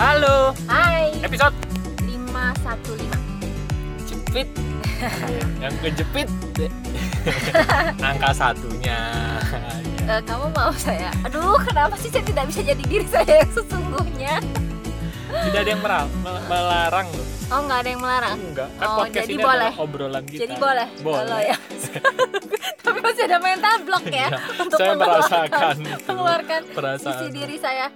Halo, Hai, episode 515 jepit. Yang kejepit. Angka satunya. Eh, Kamu mau saya? Aduh, kenapa sih saya tidak bisa jadi diri saya yang sesungguhnya? tidak ada yang melarang loh. Oh, nggak ada yang melarang? enggak. Kan Oh, podcast jadi ini boleh. obrolan kita. Jadi boleh? boleh. Ya. Tapi masih ada mental block ya? Iya, Untuk saya mengeluarkan- merasakan itu, Mengeluarkan perasaan. isi diri saya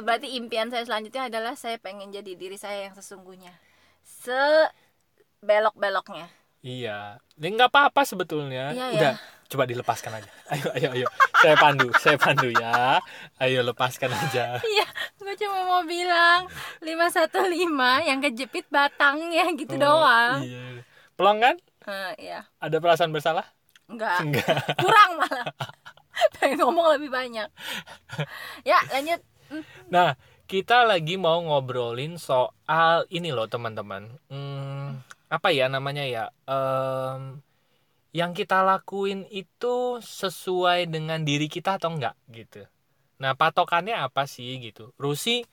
Berarti impian saya selanjutnya adalah Saya pengen jadi diri saya yang sesungguhnya. Sebelok-beloknya. Iya. Ini nggak apa-apa sebetulnya. Iya, udah coba dilepaskan aja. Ayo ayo ayo. Saya pandu saya pandu ya. Ayo lepaskan aja. Iya, gue cuma mau bilang 515 yang kejepit batangnya gitu doang. iya. pelong kan? Eh, iya, ada perasaan bersalah? Enggak. enggak Kurang malah. Pengen ngomong lebih banyak. Ya, lanjut. Hmm, Nah, kita lagi mau ngobrolin soal ini loh teman-teman. Hmm, apa ya namanya ya? Em, yang kita lakuin itu sesuai dengan diri kita atau enggak gitu. Nah, patokannya apa sih gitu? Rusi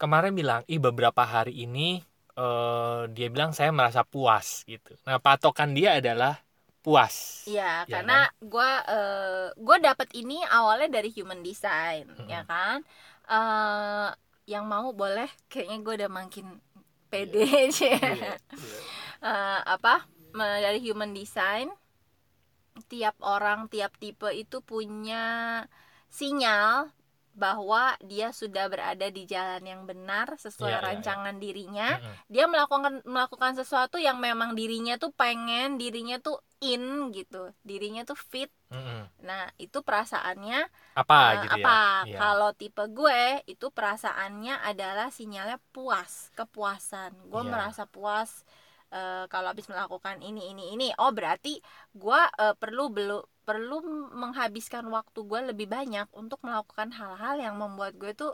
kemarin bilang, "Ih, beberapa hari ini eh, dia bilang saya merasa puas gitu." Nah, patokan dia adalah puas. Iya, Ya karena gue eh gue dapat ini awalnya dari human design, Mm-mm. ya kan? Eh yang mau boleh, kayaknya gue udah makin pede sih. Iya, iya. Eh, apa me- dari human design tiap orang tiap tipe itu punya sinyal bahwa dia sudah berada di jalan yang benar sesuai Iya, iya, iya. rancangan dirinya Mm-mm. dia melakukan melakukan sesuatu yang memang dirinya tuh pengen dirinya tuh in gitu dirinya tuh fit Mm-mm. nah itu perasaannya Apa eh, gitu ya? apa Iya. kalau tipe gue itu perasaannya adalah sinyalnya puas kepuasan gue Iya. merasa puas eh, kalau habis melakukan ini ini ini oh berarti gue eh, perlu belum perlu menghabiskan waktu gue lebih banyak untuk melakukan hal-hal yang membuat gue tuh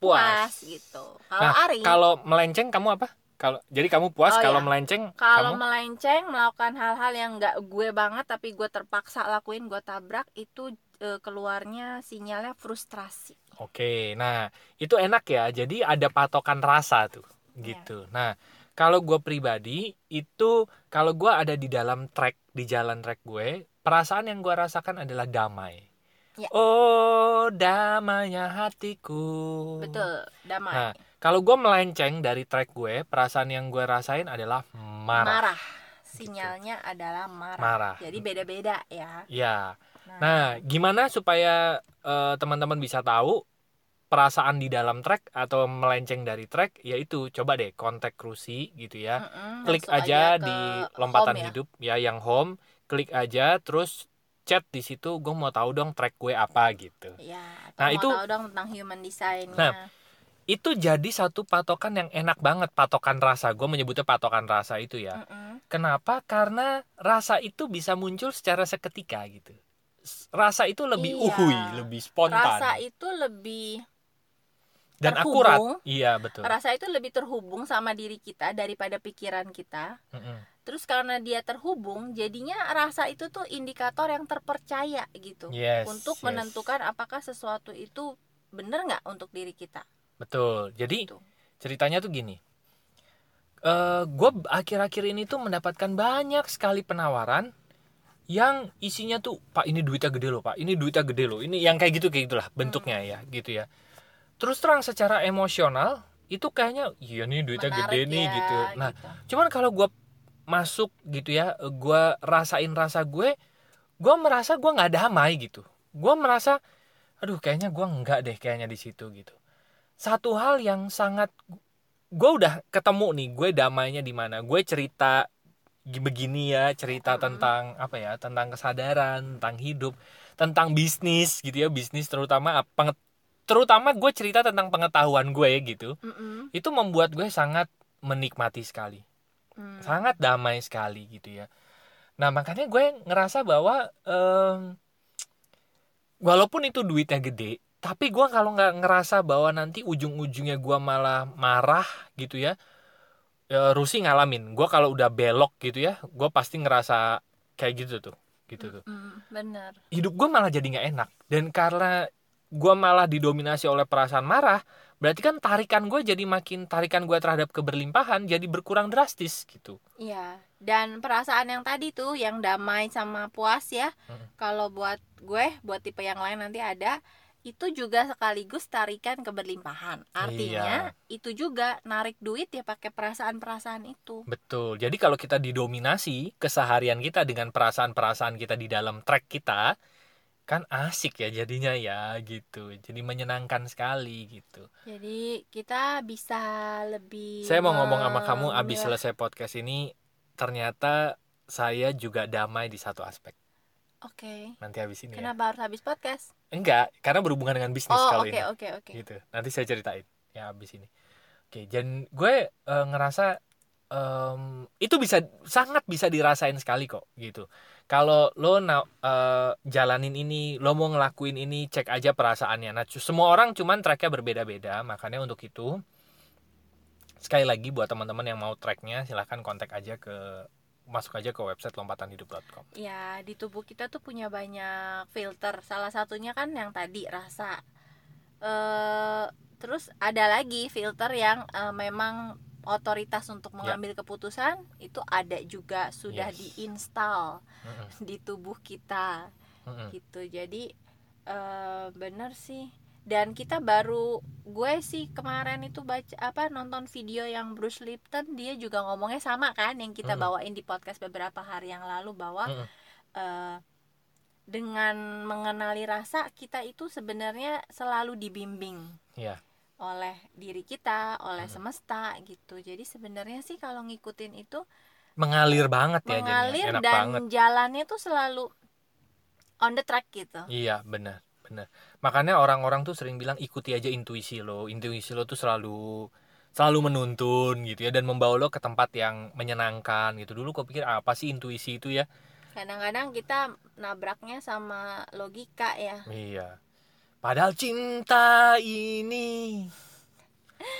puas, gitu kalau Nah, Ari Kalau melenceng kamu apa? Kalau jadi kamu puas Oh, kalau iya. melenceng kalau kamu melenceng melakukan hal-hal yang nggak gue banget tapi gue terpaksa lakuin gue tabrak itu eh, keluarnya sinyalnya frustrasi Oke. Nah, itu enak ya. Jadi ada patokan rasa tuh Iya. gitu. Nah, kalau gue pribadi itu kalau gue ada di dalam track di jalan track gue, perasaan yang gue rasakan adalah damai. Ya. Oh, damainya hatiku. betul damai Nah, kalau gue melenceng dari track gue, perasaan yang gue rasain adalah marah. marah sinyalnya adalah marah. Marah. jadi beda-beda ya Ya. nah, Nah, gimana supaya eh, teman-teman bisa tahu perasaan di dalam track atau melenceng dari track? Yaitu coba deh kontak Rusi gitu ya. mm-mm, Klik langsung aja ke di lompatan home ya. hidup ya yang home, klik aja terus chat di situ gue mau tahu dong track gue apa gitu. ya Nah, mau itu- tahu dong tentang human design Nah, Itu jadi satu patokan yang enak banget, patokan rasa. Gue menyebutnya patokan rasa itu ya. Kenapa? Karena rasa itu bisa muncul secara seketika gitu. Rasa itu lebih Iya. uhui, lebih spontan rasa itu lebih dan terhubung. akurat. Iya, betul. rasa itu lebih terhubung sama diri kita daripada pikiran kita Mm-mm. terus karena dia terhubung jadinya rasa itu tuh indikator yang terpercaya gitu Yes, untuk yes. menentukan apakah sesuatu itu benar nggak untuk diri kita Betul. Jadi Gitu. ceritanya tuh gini. Eh, gue akhir-akhir ini tuh mendapatkan banyak sekali penawaran yang isinya tuh pak ini duitnya gede loh pak ini duitnya gede loh ini yang kayak gitu kayak gitulah bentuknya ya gitu ya terus terang secara emosional itu kayaknya iya nih duitnya Menarik gede nih ya, gitu nah gitu. cuman kalau gue masuk gitu ya gue rasain rasa gue gue merasa gue nggak damai gitu gue merasa aduh kayaknya gue nggak deh kayaknya di situ gitu satu hal yang sangat gue udah ketemu nih gue damainya di mana gue cerita gi- begini ya cerita Mm. tentang apa ya tentang kesadaran tentang hidup tentang bisnis gitu ya bisnis terutama ap- penget- terutama gue cerita tentang pengetahuan gue gitu Mm-mm. itu membuat gue sangat menikmati sekali. Hmm. sangat damai sekali gitu ya. Nah makanya gue ngerasa bahwa em, walaupun itu duitnya gede tapi gue kalau nggak ngerasa bahwa nanti ujung-ujungnya gue malah marah gitu ya ya, Rusi ngalamin. Gue kalau udah belok gitu ya gue pasti ngerasa kayak gitu tuh gitu tuh. Mm, bener hidup gue malah jadi nggak enak. Dan karena gue malah didominasi oleh perasaan marah berarti kan tarikan gue jadi makin tarikan gue terhadap keberlimpahan jadi berkurang drastis gitu Iya, dan perasaan yang tadi tuh yang damai sama puas ya. Mm. Kalau buat gue, buat tipe yang lain nanti ada itu juga sekaligus tarikan keberlimpahan. Artinya itu juga narik duit ya pakai perasaan-perasaan itu. betul jadi kalau kita didominasi keseharian kita dengan perasaan-perasaan kita di dalam track kita kan asik ya jadinya ya gitu. Jadi menyenangkan sekali gitu. Jadi kita bisa lebih saya mau ngomong sama kamu abis selesai podcast ini ternyata saya juga damai di satu aspek. Oke. nanti habis ini ya. Kenapa harus habis podcast? enggak karena berhubungan dengan bisnis Oh, kalau oke ini. oke oke. gitu. Nanti saya ceritain ya abis ini. Oke dan gue eh, ngerasa em, itu bisa sangat bisa dirasain sekali kok gitu kalau lo na- eh, jalanin ini lo mau ngelakuin ini cek aja perasaannya nah semua orang cuman tracknya berbeda-beda makanya untuk itu sekali lagi buat teman-teman yang mau tracknya silahkan kontak aja ke masuk aja ke website lompatanhidup.com Ya, di tubuh kita tuh punya banyak filter. Salah satunya kan yang tadi rasa. eh terus ada lagi filter yang eh, memang otoritas untuk mengambil keputusan itu ada juga sudah Yes. diinstal Mm-mm, di tubuh kita mm-mm. gitu. Jadi eh bener sih. Dan kita baru gue sih kemarin itu baca apa nonton video yang Bruce Lipton dia juga ngomongnya sama kan yang kita Mm-mm. bawain di podcast beberapa hari yang lalu bahwa Mm-mm. eh, dengan mengenali rasa kita itu sebenarnya selalu dibimbing Iya. Oleh diri kita, oleh Mm. semesta gitu. Jadi sebenarnya sih kalau ngikutin itu mengalir banget ya mengalir enak dan banget jalannya tuh selalu on the track gitu. Iya benar benar. Makanya orang-orang tuh sering bilang ikuti aja intuisi lo. Intuisi lo tuh selalu selalu menuntun gitu ya dan membawa lo ke tempat yang menyenangkan gitu. Dulu kok pikir apa sih intuisi itu ya? Kadang-kadang kita nabraknya sama logika ya. Iya. Padahal cinta ini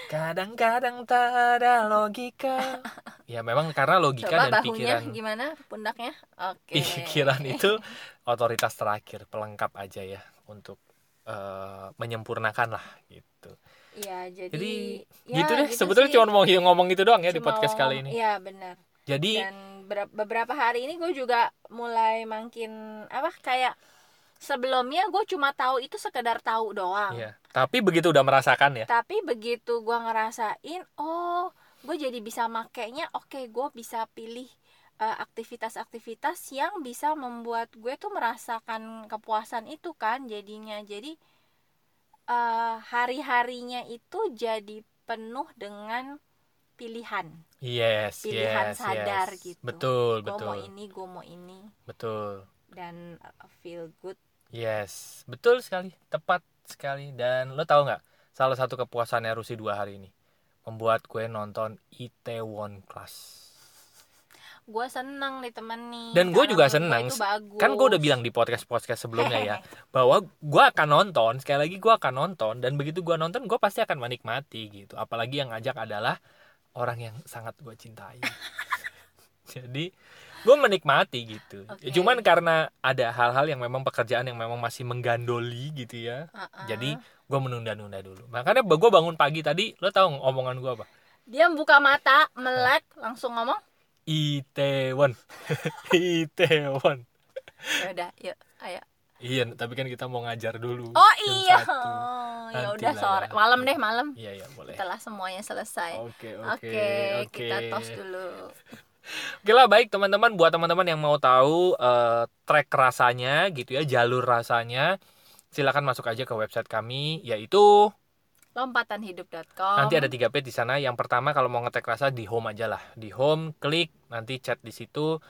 kadang-kadang tak ada logika. Ya memang karena logika Coba dan bahunya pikiran gimana pundaknya? Oke. pikiran itu otoritas terakhir pelengkap aja ya untuk eh, menyempurnakan lah gitu. Iya, jadi, Jadi ya, gitu deh. gitu Sebetulnya cuma mau ngomong gitu doang ya di podcast kali ini. Iya, benar. Jadi Dan ber- beberapa hari ini gue juga mulai makin apa kayak sebelumnya gue cuma tahu itu sekedar tahu doang. Iya. Tapi begitu udah merasakan ya. Tapi begitu gue ngerasain, oh, gue jadi bisa makainya. Oke, gue bisa pilih eh, aktivitas-aktivitas yang bisa membuat gue tuh merasakan kepuasan itu kan jadinya. Jadi eh, hari-harinya itu jadi penuh dengan pilihan. Yes, Pilihan yes, sadar yes. gitu. Betul, Gue mau betul. ini, gue mau ini, Betul. dan uh, feel good. Yes, betul sekali, tepat sekali. Dan lo tahu nggak, salah satu kepuasannya Rusi dua hari ini membuat gue nonton Itaewon Class. Gue seneng ditemenin. Dan gue juga seneng. Kan gue udah bilang di podcast podcast sebelumnya ya, bahwa gue akan nonton. Sekali lagi gue akan nonton dan begitu gue nonton, gue pasti akan menikmati gitu. Apalagi yang ngajak adalah orang yang sangat gue cintai. Jadi gue menikmati gitu. Oke. Cuman karena ada hal-hal yang memang pekerjaan yang memang masih menggandoli gitu ya. Uh-uh. Jadi gue menunda-nunda dulu. Makanya gue bangun pagi tadi, lo tau omongan gue apa? dia buka mata, melek, langsung ngomong. Itaewon, Itaewon. Ya udah, yuk, ayo. Iya, tapi kan kita mau ngajar dulu. Oh iya. Oh, ya udah sore, ya. malam deh malam. Iya, iya boleh. Setelah semuanya selesai. Oke, Oke, oke, oke. kita tos dulu. Oke lah, baik teman-teman. Buat teman-teman yang mau tahu eh, track rasanya gitu ya, jalur rasanya, silakan masuk aja ke website kami, yaitu Lompatanhidup.com. nanti ada tiga page di sana. Yang pertama kalau mau ngetek rasa di home aja lah. Di home, klik, nanti chat di situ.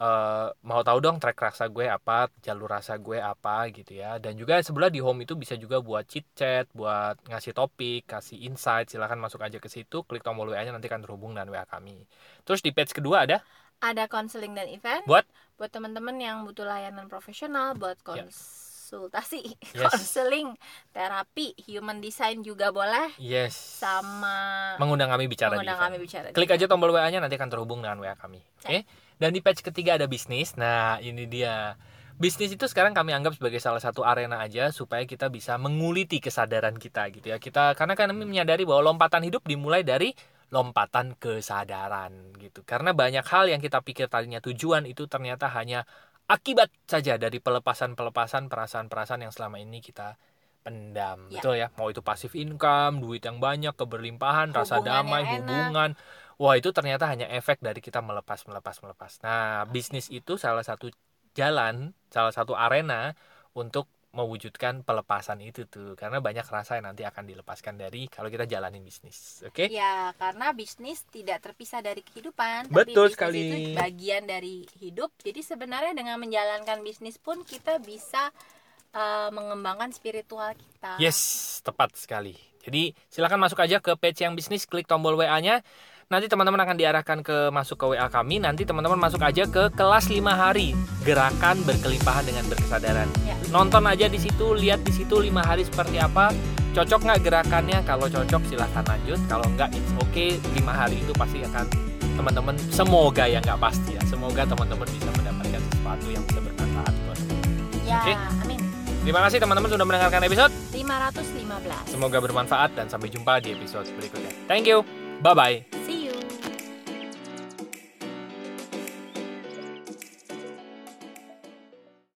Eh, mau tahu dong track rasa gue apa, jalur rasa gue apa gitu ya. Dan juga sebelah di home itu bisa juga buat chit chat, buat ngasih topik, kasih insight. Silakan masuk aja ke situ, klik tombol WA-nya nanti akan terhubung dengan WA kami. Terus di page kedua ada ada konseling dan event Buat? buat teman-teman yang butuh layanan profesional buat Ya. konsultasi Yes. konseling terapi human design juga boleh yes. sama Mengundang kami bicara mengundang di kami bicara Klik aja tombol WA-nya nanti akan terhubung dengan WA kami. Oke. Dan di page ketiga ada bisnis. Nah, ini dia. bisnis itu sekarang kami anggap sebagai salah satu arena aja supaya kita bisa menguliti kesadaran kita gitu ya kita karena kami menyadari bahwa lompatan hidup dimulai dari lompatan kesadaran gitu karena banyak hal yang kita pikir tadinya tujuan itu ternyata hanya akibat saja dari pelepasan-pelepasan perasaan-perasaan yang selama ini kita pendam Ya. betul ya mau itu pasif income duit yang banyak keberlimpahan rasa Hubungan damai yang enak. hubungan wah itu ternyata hanya efek dari kita melepas melepas melepas nah bisnis itu salah satu jalan salah satu arena untuk mewujudkan pelepasan itu tuh karena banyak rasa yang nanti akan dilepaskan dari kalau kita jalanin bisnis oke Ya, karena bisnis tidak terpisah dari kehidupan. Betul bisnis sekali. Itu bagian dari hidup. Jadi sebenarnya dengan menjalankan bisnis pun kita bisa uh, mengembangkan spiritual kita. Yes, tepat sekali. Jadi silakan masuk aja ke page yang bisnis, klik tombol WA-nya. Nanti teman-teman akan diarahkan ke masuk ke WA kami. Nanti teman-teman masuk aja ke kelas 5 hari gerakan berkelimpahan dengan berkesadaran. Ya. Nonton aja di situ, lihat di situ 5 hari seperti apa. Cocok nggak gerakannya? Kalau cocok silahkan lanjut. Kalau nggak, it's okay. 5 hari itu pasti akan teman-teman semoga ya nggak pasti ya. Semoga teman-teman bisa mendapatkan sesuatu yang bisa bermanfaat buat. Ya, Oke. amin. Terima kasih teman-teman sudah mendengarkan episode. 515. Semoga bermanfaat dan sampai jumpa di episode berikutnya. Thank you. Bye bye.